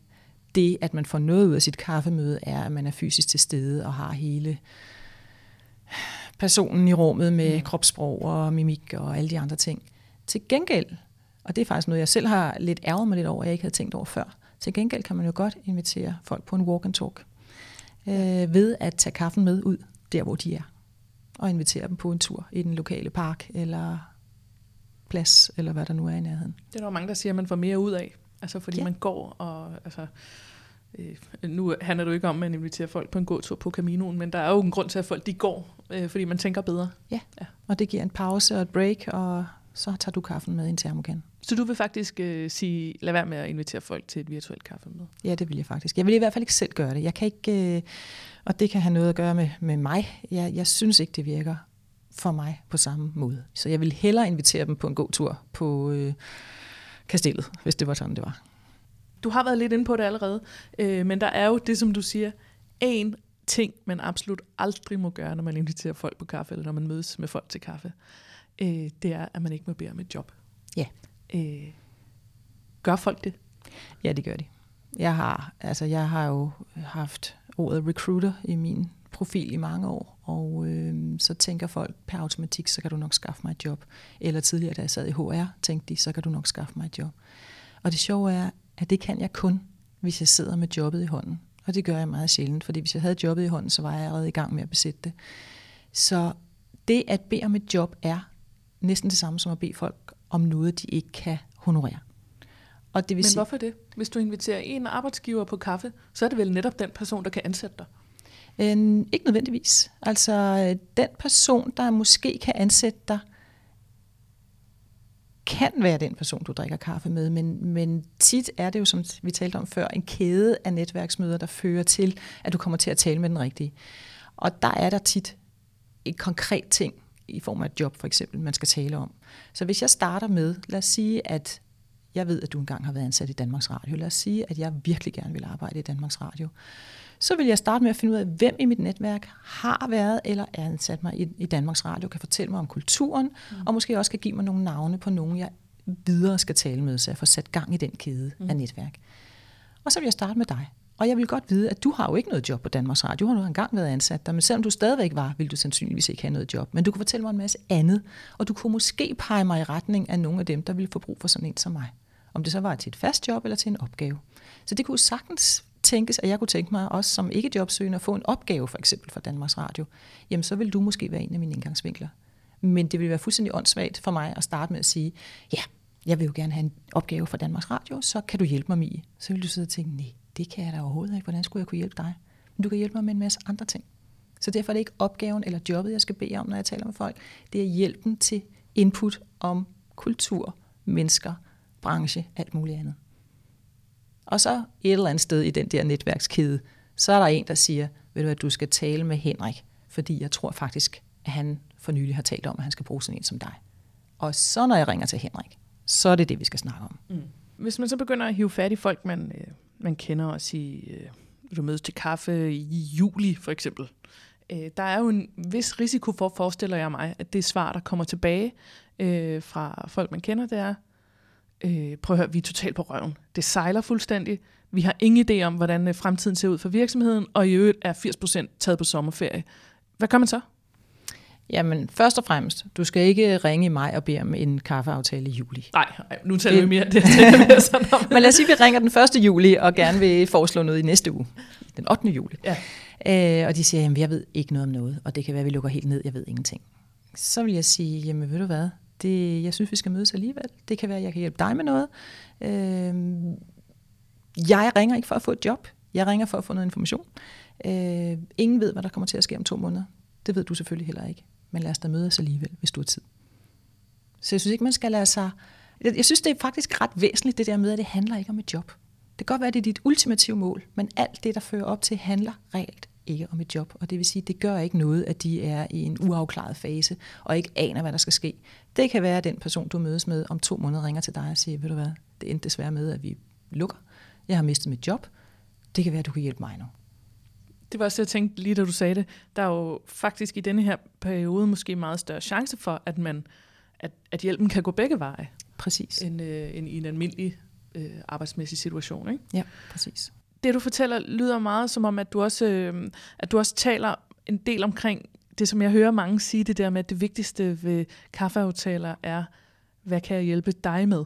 det, at man får noget ud af sit kaffemøde, er, at man er fysisk til stede og har hele personen i rummet med mm. kropssprog og mimik og alle de andre ting. Til gengæld, og det er faktisk noget, jeg selv har lidt ærget mig lidt over, jeg ikke havde tænkt over før, til gengæld kan man jo godt invitere folk på en walk and talk øh, ved at tage kaffen med ud der, hvor de er og invitere dem på en tur i den lokale park eller plads, eller hvad der nu er i nærheden. Det er der mange, der siger, at man får mere ud af, altså fordi ja. man går og... Altså, øh, nu handler det jo ikke om, at man inviterer folk på en gåtur på Caminoen, men der er jo en grund til, at folk de går, øh, fordi man tænker bedre. Ja. ja, og det giver en pause og et break, og så tager du kaffen med i en termokan. Så du vil faktisk øh, sige, lad være med at invitere folk til et virtuelt kaffemøde? Ja, det vil jeg faktisk. Jeg vil i hvert fald ikke selv gøre det. Jeg kan ikke, øh, og det kan have noget at gøre med, med mig. Jeg, jeg synes ikke, det virker for mig på samme måde. Så jeg vil hellere invitere dem på en god tur på øh, kastellet, hvis det var sådan, det var. Du har været lidt inde på det allerede, øh, men der er jo det, som du siger, en ting, man absolut aldrig må gøre, når man inviterer folk på kaffe, eller når man mødes med folk til kaffe, øh, det er, at man ikke må bede om et job. Ja. Øh, gør folk det? Ja, det gør de. Jeg har, altså, jeg har jo haft ordet recruiter i min profil i mange år, og øh, så tænker folk per automatik, så kan du nok skaffe mig et job. Eller tidligere, da jeg sad i HR, tænkte de, så kan du nok skaffe mig et job. Og det sjove er, at det kan jeg kun, hvis jeg sidder med jobbet i hånden. Og det gør jeg meget sjældent, fordi hvis jeg havde jobbet i hånden, så var jeg allerede i gang med at besætte det. Så det at bede om et job er næsten det samme som at bede folk om noget, de ikke kan honorere. Og det vil Men sige, hvorfor det? Hvis du inviterer en arbejdsgiver på kaffe, så er det vel netop den person, der kan ansætte dig? Øh, ikke nødvendigvis. Altså den person, der måske kan ansætte dig, kan være den person, du drikker kaffe med, men, men tit er det jo, som vi talte om før, en kæde af netværksmøder, der fører til, at du kommer til at tale med den rigtige. Og der er der tit et konkret ting, i form af et job for eksempel, man skal tale om. Så hvis jeg starter med, lad os sige, at jeg ved, at du engang har været ansat i Danmarks Radio. Lad os sige, at jeg virkelig gerne vil arbejde i Danmarks Radio. Så vil jeg starte med at finde ud af, hvem i mit netværk har været eller er ansat mig i, i Danmarks Radio, kan fortælle mig om kulturen, mm. og måske også kan give mig nogle navne på nogen, jeg videre skal tale med, så jeg får sat gang i den kæde mm. af netværk. Og så vil jeg starte med dig. Og jeg vil godt vide, at du har jo ikke noget job på Danmarks Radio. Du har nu engang været ansat der, men selvom du stadigvæk var, vil du sandsynligvis ikke have noget job. Men du kan fortælle mig en masse andet, og du kunne måske pege mig i retning af nogle af dem, der ville få brug for sådan en som mig. Om det så var til et fast job eller til en opgave. Så det kunne sagtens tænkes, at jeg kunne tænke mig også som ikke jobsøgende at få en opgave for eksempel fra Danmarks Radio. Jamen så vil du måske være en af mine indgangsvinkler. Men det vil være fuldstændig åndssvagt for mig at starte med at sige, ja, jeg vil jo gerne have en opgave fra Danmarks Radio, så kan du hjælpe mig med Så vil du sidde og tænke, nej, det kan jeg da overhovedet ikke. Hvordan skulle jeg kunne hjælpe dig? Men du kan hjælpe mig med en masse andre ting. Så derfor er det ikke opgaven eller jobbet, jeg skal bede om, når jeg taler med folk. Det er hjælpen til input om kultur, mennesker, branche, alt muligt andet. Og så et eller andet sted i den der netværkskæde, så er der en, der siger, ved du at du skal tale med Henrik, fordi jeg tror faktisk, at han for nylig har talt om, at han skal bruge sådan en som dig. Og så når jeg ringer til Henrik, så er det det, vi skal snakke om. Mm. Hvis man så begynder at hive fat i folk, man, øh, man kender og sige, øh, du mødes til kaffe i juli for eksempel, øh, der er jo en vis risiko for, forestiller jeg mig, at det svar, der kommer tilbage øh, fra folk, man kender, det er, øh, prøv at høre, vi er totalt på røven. Det sejler fuldstændig. Vi har ingen idé om, hvordan øh, fremtiden ser ud for virksomheden, og i øvrigt er 80% taget på sommerferie. Hvad gør man så? Jamen, først og fremmest, du skal ikke ringe i mig og bede om en kaffeaftale i juli. Nej, nu taler vi mere det. Men lad os sige, at vi ringer den 1. juli og gerne vil foreslå noget i næste uge. Den 8. juli. Ja. Øh, og de siger, jamen jeg ved ikke noget om noget, og det kan være, at vi lukker helt ned, jeg ved ingenting. Så vil jeg sige, jamen ved du hvad, det, jeg synes, vi skal mødes alligevel. Det kan være, at jeg kan hjælpe dig med noget. Øh, jeg ringer ikke for at få et job. Jeg ringer for at få noget information. Øh, ingen ved, hvad der kommer til at ske om to måneder. Det ved du selvfølgelig heller ikke. Men lad os da mødes alligevel, hvis du har tid. Så jeg synes ikke, man skal lade sig... Jeg synes, det er faktisk ret væsentligt, det der med, at det handler ikke om et job. Det kan godt være, at det er dit ultimative mål, men alt det, der fører op til, handler reelt ikke om et job. Og det vil sige, det gør ikke noget, at de er i en uafklaret fase, og ikke aner, hvad der skal ske. Det kan være, at den person, du mødes med om to måneder, ringer til dig og siger, ved du hvad, det endte desværre med, at vi lukker. Jeg har mistet mit job. Det kan være, at du kan hjælpe mig nu. Det var også det, jeg tænkte lige, da du sagde det. Der er jo faktisk i denne her periode måske meget større chance for, at man at, at hjælpen kan gå begge veje. Præcis. End, øh, end i en almindelig øh, arbejdsmæssig situation. Ikke? Ja, præcis. Det du fortæller lyder meget som om, at du også, øh, at du også taler en del omkring det, som jeg hører mange sige, det der med, at det vigtigste ved kaffeaftaler er, hvad kan jeg hjælpe dig med?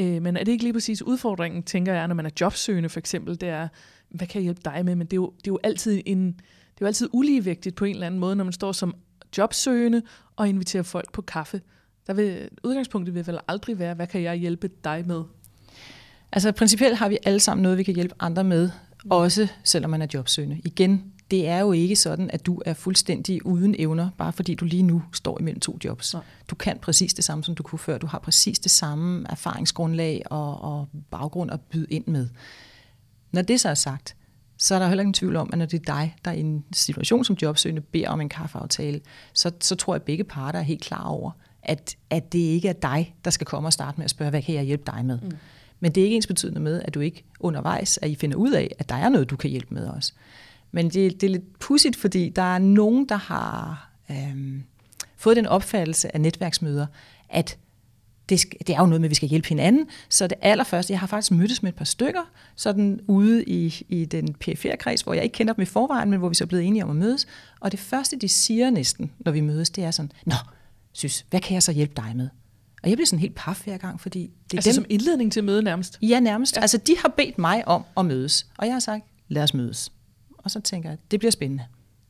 Øh, men er det ikke lige præcis udfordringen, tænker jeg, når man er jobsøgende for eksempel, det er, hvad kan jeg hjælpe dig med? Men det er jo, det er jo altid en, det er jo altid uligevægtigt på en eller anden måde, når man står som jobsøgende og inviterer folk på kaffe. Der vil, udgangspunktet vil vel aldrig være, hvad kan jeg hjælpe dig med? Altså principielt har vi alle sammen noget, vi kan hjælpe andre med, også selvom man er jobsøgende. Igen, det er jo ikke sådan, at du er fuldstændig uden evner, bare fordi du lige nu står imellem to jobs. Nej. Du kan præcis det samme, som du kunne før. Du har præcis det samme erfaringsgrundlag og, og baggrund at byde ind med. Når det så er sagt, så er der heller ingen tvivl om, at når det er dig, der i en situation som jobsøgende beder om en kaffeaftale, så, så tror jeg, at begge parter er helt klar over, at, at det ikke er dig, der skal komme og starte med at spørge, hvad kan jeg hjælpe dig med? Mm. Men det er ikke ens betydende med, at du ikke undervejs, at I finder ud af, at der er noget, du kan hjælpe med også. Men det, det er lidt pudsigt, fordi der er nogen, der har øhm, fået den opfattelse af netværksmøder, at det, skal, det er jo noget med, at vi skal hjælpe hinanden. Så det allerførste, jeg har faktisk mødtes med et par stykker, sådan ude i, i den PFR-kreds, hvor jeg ikke kender dem i forvejen, men hvor vi så er blevet enige om at mødes. Og det første, de siger næsten, når vi mødes, det er sådan, Nå, synes, hvad kan jeg så hjælpe dig med? Og jeg bliver sådan helt paf hver gang, fordi det er altså dem, som indledning til møde nærmest? Ja, nærmest. Ja. Altså, de har bedt mig om at mødes, og jeg har sagt, lad os mødes. Og så tænker jeg, det bliver spændende.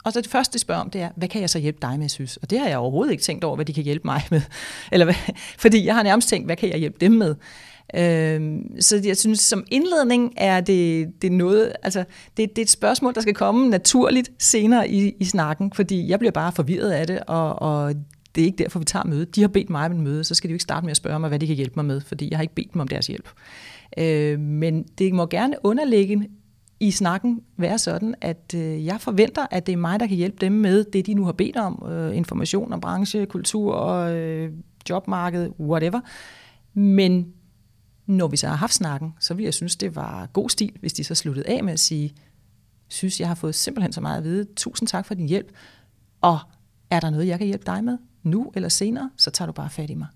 Og så det første, de spørger om, det er, hvad kan jeg så hjælpe dig med, synes? Og det har jeg overhovedet ikke tænkt over, hvad de kan hjælpe mig med. Eller hvad, fordi jeg har nærmest tænkt, hvad kan jeg hjælpe dem med? Øhm, så jeg synes, som indledning er det, det noget, altså det, det er et spørgsmål, der skal komme naturligt senere i, i snakken, fordi jeg bliver bare forvirret af det, og, og det er ikke derfor, vi tager mødet. De har bedt mig om en møde, så skal de jo ikke starte med at spørge mig, hvad de kan hjælpe mig med, fordi jeg har ikke bedt dem om deres hjælp. Øh, men det må gerne underlægge i snakken være sådan, at øh, jeg forventer, at det er mig, der kan hjælpe dem med det, de nu har bedt om. Øh, information om branche, kultur, og, øh, jobmarked, whatever. Men når vi så har haft snakken, så vil jeg synes, det var god stil, hvis de så sluttede af med at sige, synes, jeg har fået simpelthen så meget at vide. Tusind tak for din hjælp. Og er der noget, jeg kan hjælpe dig med nu eller senere, så tager du bare fat i mig.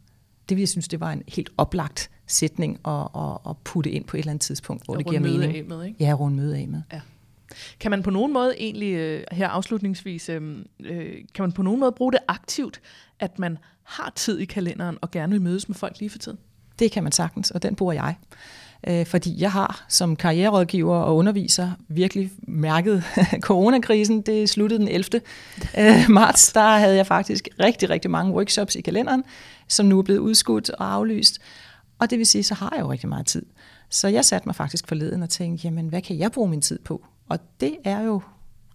Det vil jeg synes, det var en helt oplagt sætning at, at, at putte ind på et eller andet tidspunkt, hvor og det giver mening. Af med, ikke? Ja, rundt møde af med. Ja. Kan man på nogen måde egentlig, øh, her afslutningsvis, øhm, øh, kan man på nogen måde bruge det aktivt, at man har tid i kalenderen og gerne vil mødes med folk lige for tiden? Det kan man sagtens, og den bruger jeg. Øh, fordi jeg har som karriererådgiver og underviser virkelig mærket coronakrisen. Det sluttede den 11. Øh, marts. Der havde jeg faktisk rigtig, rigtig mange workshops i kalenderen, som nu er blevet udskudt og aflyst. Og det vil sige, så har jeg jo rigtig meget tid. Så jeg satte mig faktisk forleden og tænkte, jamen hvad kan jeg bruge min tid på? Og det er jo,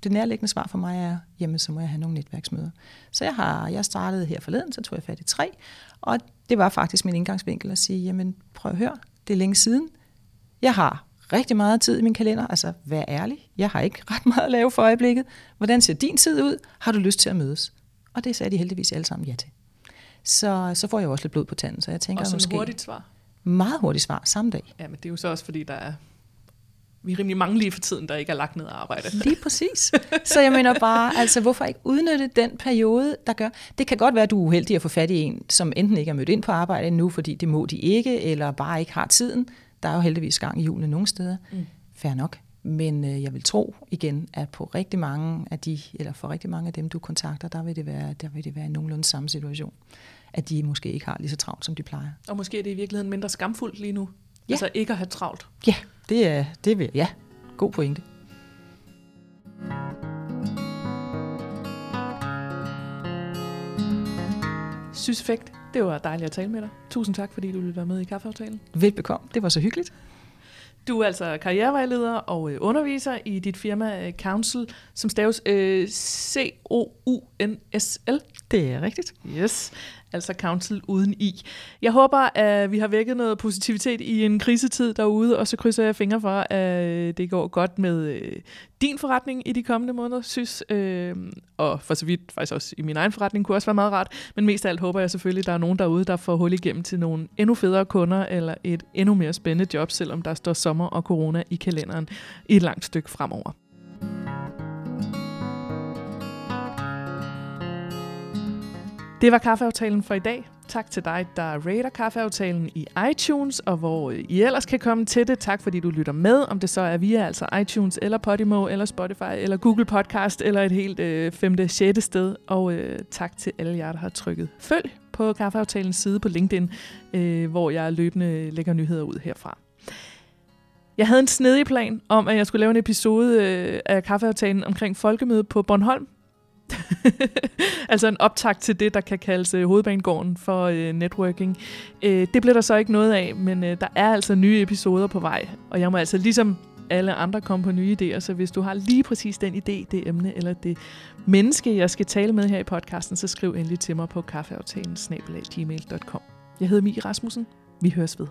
det nærliggende svar for mig er, jamen så må jeg have nogle netværksmøder. Så jeg har, jeg startede her forleden, så tog jeg fat i tre, og det var faktisk min indgangsvinkel at sige, jamen prøv at høre, det er længe siden. Jeg har rigtig meget tid i min kalender, altså vær ærlig, jeg har ikke ret meget at lave for øjeblikket. Hvordan ser din tid ud? Har du lyst til at mødes? Og det sagde de heldigvis alle sammen ja til. Så, så får jeg også lidt blod på tanden, så jeg tænker og måske... hurtigt svar? Meget hurtigt svar, samme dag. Ja, men det er jo så også, fordi der er vi er rimelig mange lige for tiden, der ikke er lagt ned arbejde. Lige præcis. Så jeg mener bare, altså hvorfor ikke udnytte den periode, der gør... Det kan godt være, at du er uheldig at få fat i en, som enten ikke er mødt ind på arbejde endnu, fordi det må de ikke, eller bare ikke har tiden. Der er jo heldigvis gang i julen nogle steder. Mm. Fair nok. Men øh, jeg vil tro igen, at på rigtig mange af de, eller for rigtig mange af dem, du kontakter, der vil det være, der vil det være en nogenlunde samme situation. At de måske ikke har lige så travlt, som de plejer. Og måske er det i virkeligheden mindre skamfuldt lige nu. Ja. Altså ikke at have travlt. Ja, det er, det vil, ja, god pointe. Syseffekt, det var dejligt at tale med dig. Tusind tak, fordi du ville være med i kaffeaftalen. Velbekomme, det var så hyggeligt. Du er altså karrierevejleder og øh, underviser i dit firma øh, Council, som staves øh, C-O-U-N-S-L. Det er rigtigt. Yes, altså Council uden i. Jeg håber, at vi har vækket noget positivitet i en krisetid derude, og så krydser jeg fingre for, at det går godt med øh, din forretning i de kommende måneder, synes. Øh, og for så vidt faktisk også i min egen forretning kunne også være meget rart. Men mest af alt håber jeg selvfølgelig, at der er nogen derude, der får hul igennem til nogle endnu federe kunder, eller et endnu mere spændende job, selvom der står sommer og corona i kalenderen i et langt stykke fremover. Det var kaffeaftalen for i dag. Tak til dig, der rater kaffeaftalen i iTunes, og hvor øh, I ellers kan komme til det. Tak fordi du lytter med, om det så er via altså iTunes, eller Podimo, eller Spotify, eller Google Podcast, eller et helt øh, femte, sjette sted. Og øh, tak til alle jer, der har trykket følg på kaffeaftalens side på LinkedIn, øh, hvor jeg løbende lægger nyheder ud herfra. Jeg havde en snedig plan om, at jeg skulle lave en episode øh, af kaffeaftalen omkring folkemødet på Bornholm, altså en optakt til det, der kan kaldes øh, hovedbanegården for øh, networking. Øh, det bliver der så ikke noget af, men øh, der er altså nye episoder på vej, og jeg må altså ligesom alle andre komme på nye idéer, så hvis du har lige præcis den idé, det emne eller det menneske, jeg skal tale med her i podcasten, så skriv endelig til mig på kaffeaftalen Jeg hedder Mie Rasmussen. Vi høres ved.